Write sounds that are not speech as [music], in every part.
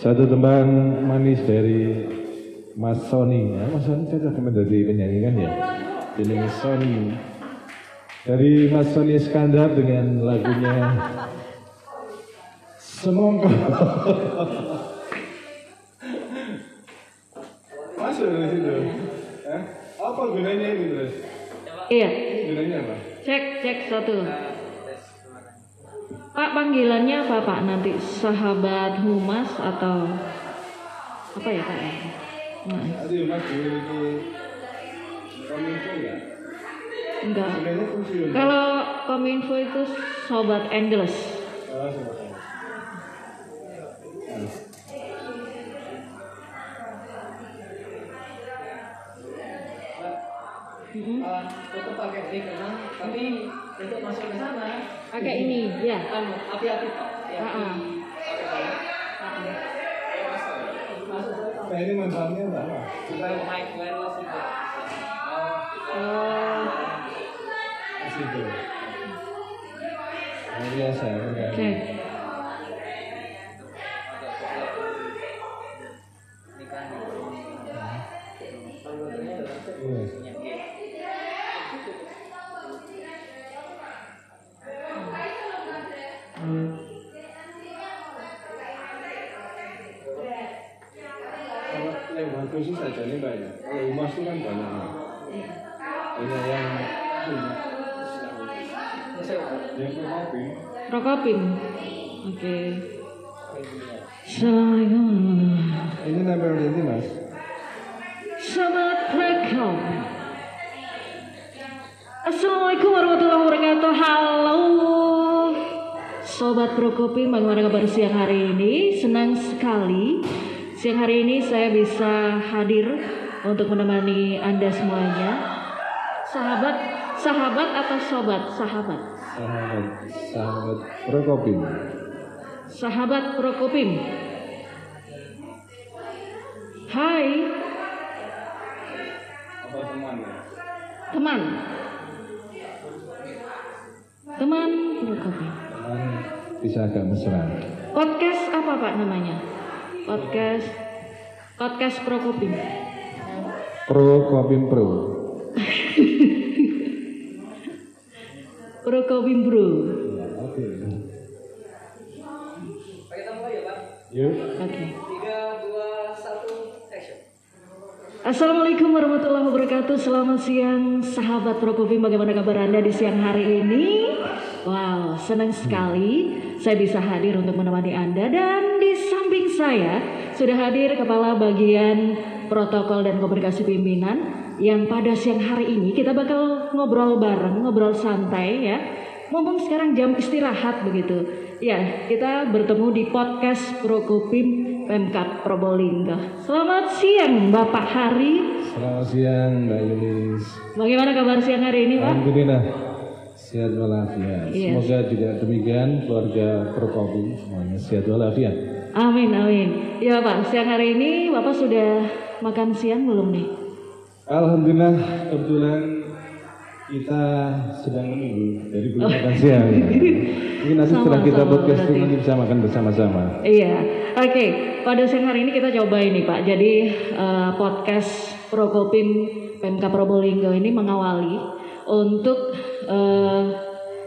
Satu tembang manis dari Mas Sony. Ya, Mas Sony cocok menjadi penyanyi kan ya? Jadi Mas Sony. Dari Mas Sony Iskandar dengan lagunya Semongko. Masuk dari situ. Eh? Apa gunanya ini terus? Iya, Ini gunanya apa? cek cek satu. Pak panggilannya apa Pak nanti sahabat humas atau apa ya Pak ya? Nah, enggak. Kalau kominfo itu sobat endless. Sama-sama. Mm-mm. Uh, tetap pakai memang, tapi untuk masuk ke sana, Pakai ini, ya. anu, hati-hati pak. Ah, ah. Nah ini manfaatnya apa? Kita mic wireless itu. Oh, Di situ. Nah, biasa kan? Oke. Kalau bagus sih saja nih Mbak ya. Kalau humas itu kan banyak. Banyak yang yang. Prokopim. Oke. Assalamualaikum. Ini di sini mas. Selamat Prokop. Assalamualaikum warahmatullahi wabarakatuh. Halo. Sobat Prokopi, bagaimana kabar siang hari ini? Senang sekali siang hari ini saya bisa hadir untuk menemani Anda semuanya. Sahabat, sahabat atau sobat? Sahabat. Sahabat, sahabat Prokopin. Sahabat Prokopim. Hai, Apa teman teman. Teman Prokopim. Teman bisa agak mesra. Podcast apa Pak namanya? Podcast Podcast Prokopim. Prokopin Pro. Bro. Ya, Oke. Kita mulai ya pak. Oke. Action. Assalamualaikum warahmatullahi wabarakatuh Selamat siang sahabat Prokopim Bagaimana kabar Anda di siang hari ini? Wow, senang sekali Saya bisa hadir untuk menemani Anda Dan di saya Sudah hadir Kepala Bagian Protokol dan Komunikasi Pimpinan Yang pada siang hari ini Kita bakal ngobrol bareng Ngobrol santai ya Mumpung sekarang jam istirahat begitu Ya, kita bertemu di podcast Prokopim Pemkap Probolinggo. Selamat siang Bapak Hari. Selamat siang Mbak Yulis. Bagaimana kabar siang hari ini Pak? Alhamdulillah sehat walafiat. Iya. Semoga juga demikian keluarga Prokopin semuanya sehat walafiat. Amin, amin. Ya Pak, siang hari ini Bapak sudah makan siang belum nih? Alhamdulillah kebetulan kita sedang menunggu dari belum makan siang. Ya. Mungkin nanti setelah kita podcast berarti. nanti bisa makan bersama-sama. Iya, oke. Pada siang hari ini kita coba ini Pak. Jadi eh, podcast Prokopim Pemkap Probolinggo ini mengawali untuk eh,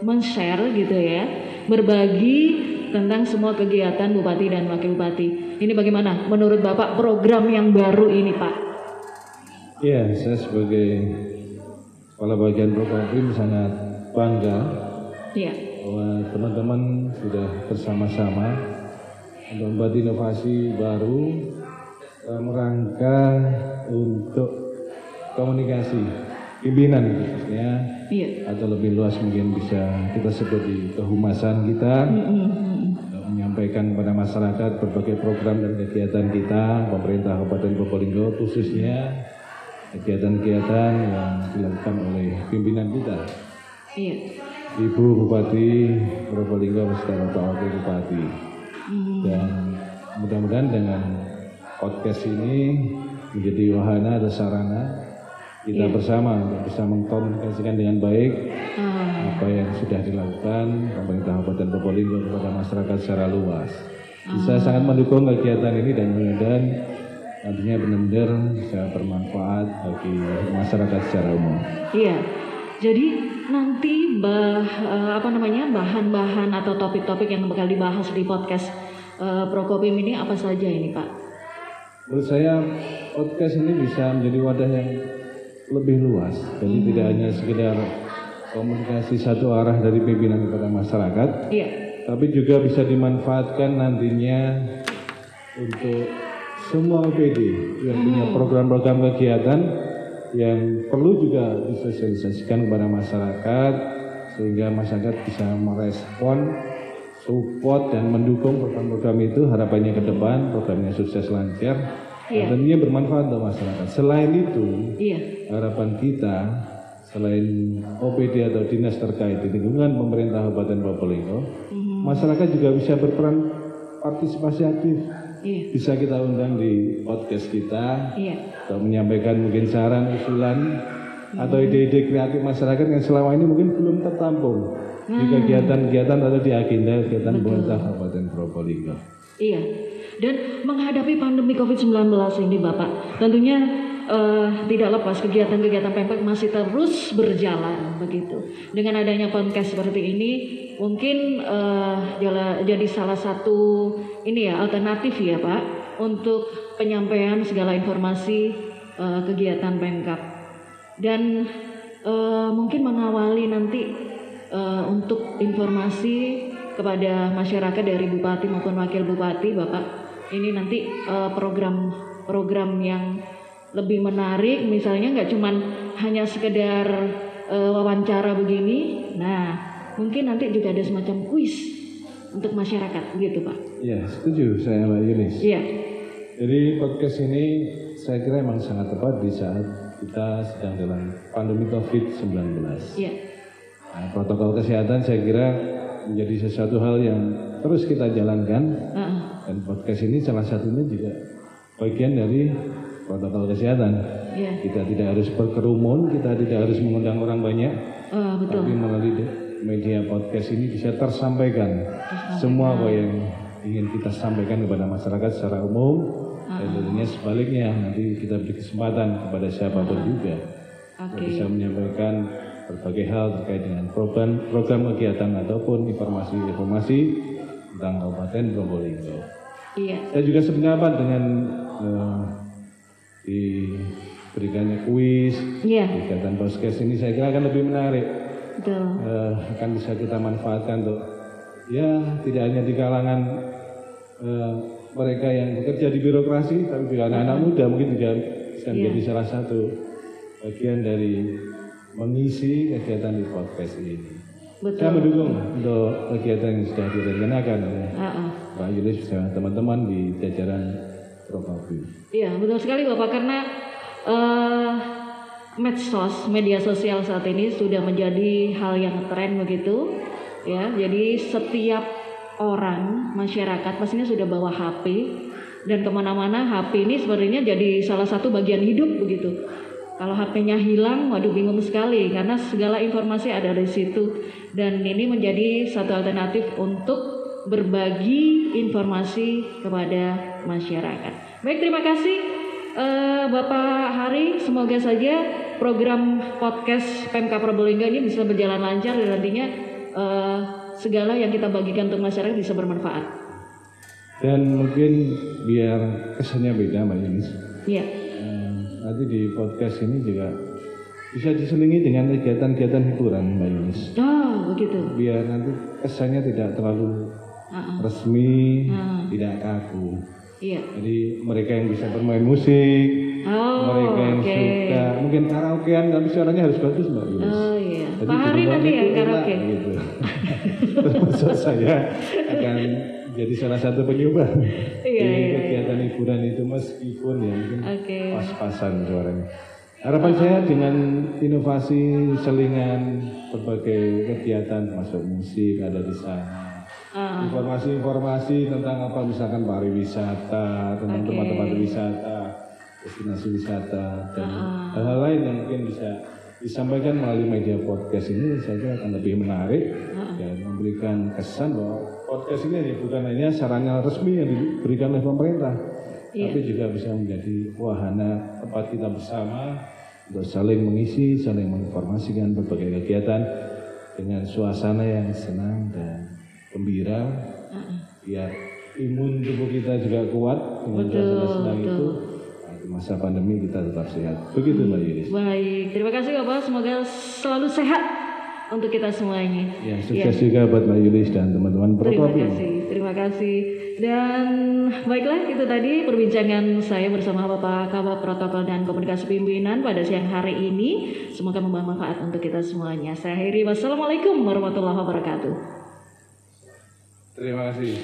men-share gitu ya, berbagi tentang semua kegiatan bupati dan wakil bupati. Ini bagaimana menurut Bapak program yang baru ini Pak? Iya, saya sebagai kepala bagian Prokopim sangat bangga Iya. bahwa teman-teman sudah bersama-sama untuk membuat inovasi baru eh, merangka untuk komunikasi pimpinan khususnya Iya. atau lebih luas mungkin bisa kita sebut di kehumasan kita Mm-mm. untuk menyampaikan kepada masyarakat berbagai program dan kegiatan kita pemerintah Kabupaten Probolinggo khususnya kegiatan-kegiatan yang dilakukan oleh pimpinan kita. Iya. Ibu Bupati Probolinggo beserta Bapak Wakil Bupati. Mm. dan mudah-mudahan dengan podcast ini menjadi wahana atau sarana kita bersama untuk bisa mengkomunikasikan dengan baik. Ah, apa yang sudah dilakukan pemerintah Kabupaten Probolinggo kepada masyarakat secara luas. bisa sangat mendukung kegiatan ini dan mudah-mudahan nantinya benar-benar bisa bermanfaat bagi masyarakat secara umum. Iya. Jadi nanti bah eh, apa namanya bahan-bahan atau topik-topik yang bakal dibahas di podcast eh, Prokopim ini apa saja ini Pak? Menurut saya podcast ini bisa menjadi wadah yang lebih luas. Jadi tidak hanya sekedar komunikasi satu arah dari pimpinan kepada masyarakat, Iya. tapi juga bisa dimanfaatkan nantinya untuk semua OPD yang punya program-program kegiatan yang perlu juga disosialisasikan kepada masyarakat sehingga masyarakat bisa merespon support dan mendukung program-program itu harapannya ke depan programnya sukses lancar Iya. dan tentunya bermanfaat untuk masyarakat. Selain itu, Iya. harapan kita selain OPD atau dinas terkait di lingkungan pemerintah Kabupaten Probolinggo, masyarakat juga bisa berperan partisipasi aktif. Iya. Bisa kita undang di podcast kita Iya. atau menyampaikan mungkin saran, usulan atau ide-ide kreatif masyarakat yang selama ini mungkin belum tertampung di kegiatan-kegiatan atau di agenda kegiatan pemerintah Kabupaten Probolinggo. Iya. Dan menghadapi pandemi COVID-19 ini Bapak, tentunya eh, tidak lepas kegiatan-kegiatan Pemkot masih terus berjalan begitu. Dengan adanya podcast seperti ini, mungkin eh, jala- jadi salah satu ini ya alternatif ya Pak untuk penyampaian segala informasi eh, kegiatan Pemkap. Dan eh, mungkin mengawali nanti eh, untuk informasi kepada masyarakat dari bupati maupun wakil bupati Bapak ini nanti eh, program-program yang lebih menarik misalnya nggak cuman hanya sekedar eh, wawancara begini nah mungkin nanti juga ada semacam kuis untuk masyarakat gitu Pak Ya, setuju saya Mbak Yunis. iya Jadi podcast ini saya kira memang sangat tepat di saat kita sedang dalam pandemi COVID-19. iya Nah, protokol kesehatan saya kira menjadi sesuatu hal yang terus kita jalankan Heeh. dan podcast ini salah satunya juga bagian dari protokol kesehatan. iya. Kita tidak harus berkerumun, kita tidak harus mengundang orang banyak, Eh, betul. Tapi melalui media podcast ini bisa tersampaikan semua apa yang ingin kita sampaikan kepada masyarakat secara umum. Dan tentunya sebaliknya nanti kita beri kesempatan kepada siapa pun juga. Oke. untuk bisa menyampaikan berbagai hal terkait dengan program program kegiatan ataupun informasi-informasi tentang Kabupaten Probolinggo. iya. Saya juga sependapat dengan eh, diberikannya kuis iya. kegiatan podcast ini saya kira akan lebih menarik. Betul. Eh, akan bisa kita manfaatkan untuk ya tidak hanya di kalangan eh, mereka yang bekerja di birokrasi tapi juga anak-anak muda mungkin juga bisa menjadi salah satu bagian dari mengisi kegiatan di podcast ini. Saya betul mendukung untuk kegiatan yang sudah direncanakan oleh Heeh. Pak Yulis bersama teman-teman di jajaran Provinsi. Iya betul sekali Bapak. Karena eh medsos media sosial saat ini sudah menjadi hal yang tren begitu ya. Jadi setiap orang masyarakat pastinya sudah bawa HP dan ke mana-mana HP ini sebenarnya jadi salah satu bagian hidup begitu. Kalau HP-nya hilang waduh bingung sekali. Karena segala informasi ada di situ. Dan ini menjadi satu alternatif untuk berbagi informasi kepada masyarakat. Baik, terima kasih eh, Bapak Hari. Semoga saja program podcast PMK Probolinggo ini bisa berjalan lancar dan nantinya eh, segala yang kita bagikan untuk masyarakat bisa bermanfaat. Dan mungkin biar kesannya beda Mbak Yunis. Iya, Eh, nanti di podcast ini juga bisa diselingi dengan kegiatan-kegiatan hiburan Mbak Yunis. oh begitu. Biar nanti kesannya tidak terlalu Ah, ah. resmi, Ah. tidak kaku. Iya. Jadi mereka yang bisa bermain musik, Oh, mereka yang oke. suka mungkin karaokean tapi suaranya harus bagus Mbak Yunis. Oh iya. Jadi Pak Hari nanti ya itu enak, karaoke. Gitu. [laughs] Termasuk saya akan jadi salah satu penyumbang Iya, di iya, kegiatan hiburan itu meskipun ya mungkin Oke. pas-pasan suaranya. Harapan saya dengan inovasi selingan berbagai kegiatan termasuk musik ada di sana. Informasi-informasi tentang apa misalkan pariwisata, tentang Oke. tempat-tempat wisata, destinasi wisata dan hal-hal lain yang mungkin bisa disampaikan melalui media podcast ini saya kira akan lebih menarik Ah. dan memberikan kesan bahwa podcast ini bukan hanya sarana resmi yang diberikan oleh pemerintah, Iya. tapi juga bisa menjadi wahana tempat kita bersama untuk saling mengisi, saling menginformasikan berbagai kegiatan dengan suasana yang senang dan gembira, biar imun tubuh kita juga kuat dengan suasana itu. Nah, di masa pandemi kita tetap sehat. Begitu Mbak Yulis. Baik, terima kasih Bapak. Semoga selalu sehat untuk kita semuanya. Ya, sukses juga buat Mbak Yulis dan teman-teman Terima kasih, terima kasih. Dan baiklah itu tadi perbincangan saya bersama Bapak Kabak Protokol dan Komunikasi Pimpinan pada siang hari ini. Semoga membawa manfaat untuk kita semuanya. Saya akhiri. Wassalamualaikum warahmatullahi wabarakatuh. Terima kasih.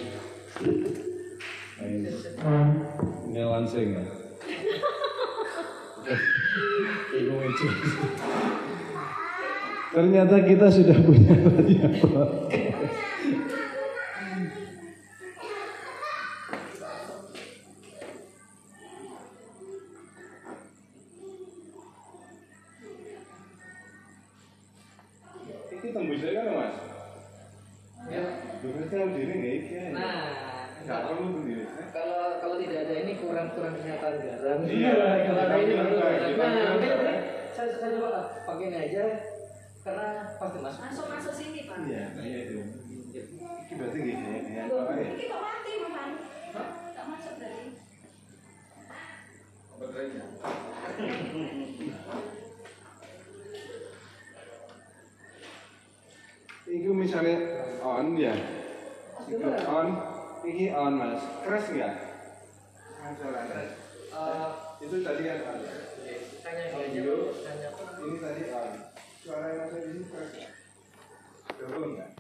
Ini lansing ya. Ternyata kita sudah punya podcast. Berarti harus diri nggak iki? Nah, Nggak perlu sendiri. kalau kalau tidak ada ini kurang kurang kelihatan garam. Iya, [laughs] kalau ada ini baru Nah, mungkin ini saya saya coba lah, pakai ini aja karena pasti masuk. Masuk masuk sini pak. Iya, iya itu. Ini berarti nggak kayak kayak apa ya? Ini kok mati bukan? Tak masuk berarti. Iku misalnya on ya, Iku on, iki on mas, keras nggak? Eh, Itu tadi kan on. tanya ini apa? Ini tadi on. Suara yang ada di sini keras nggak?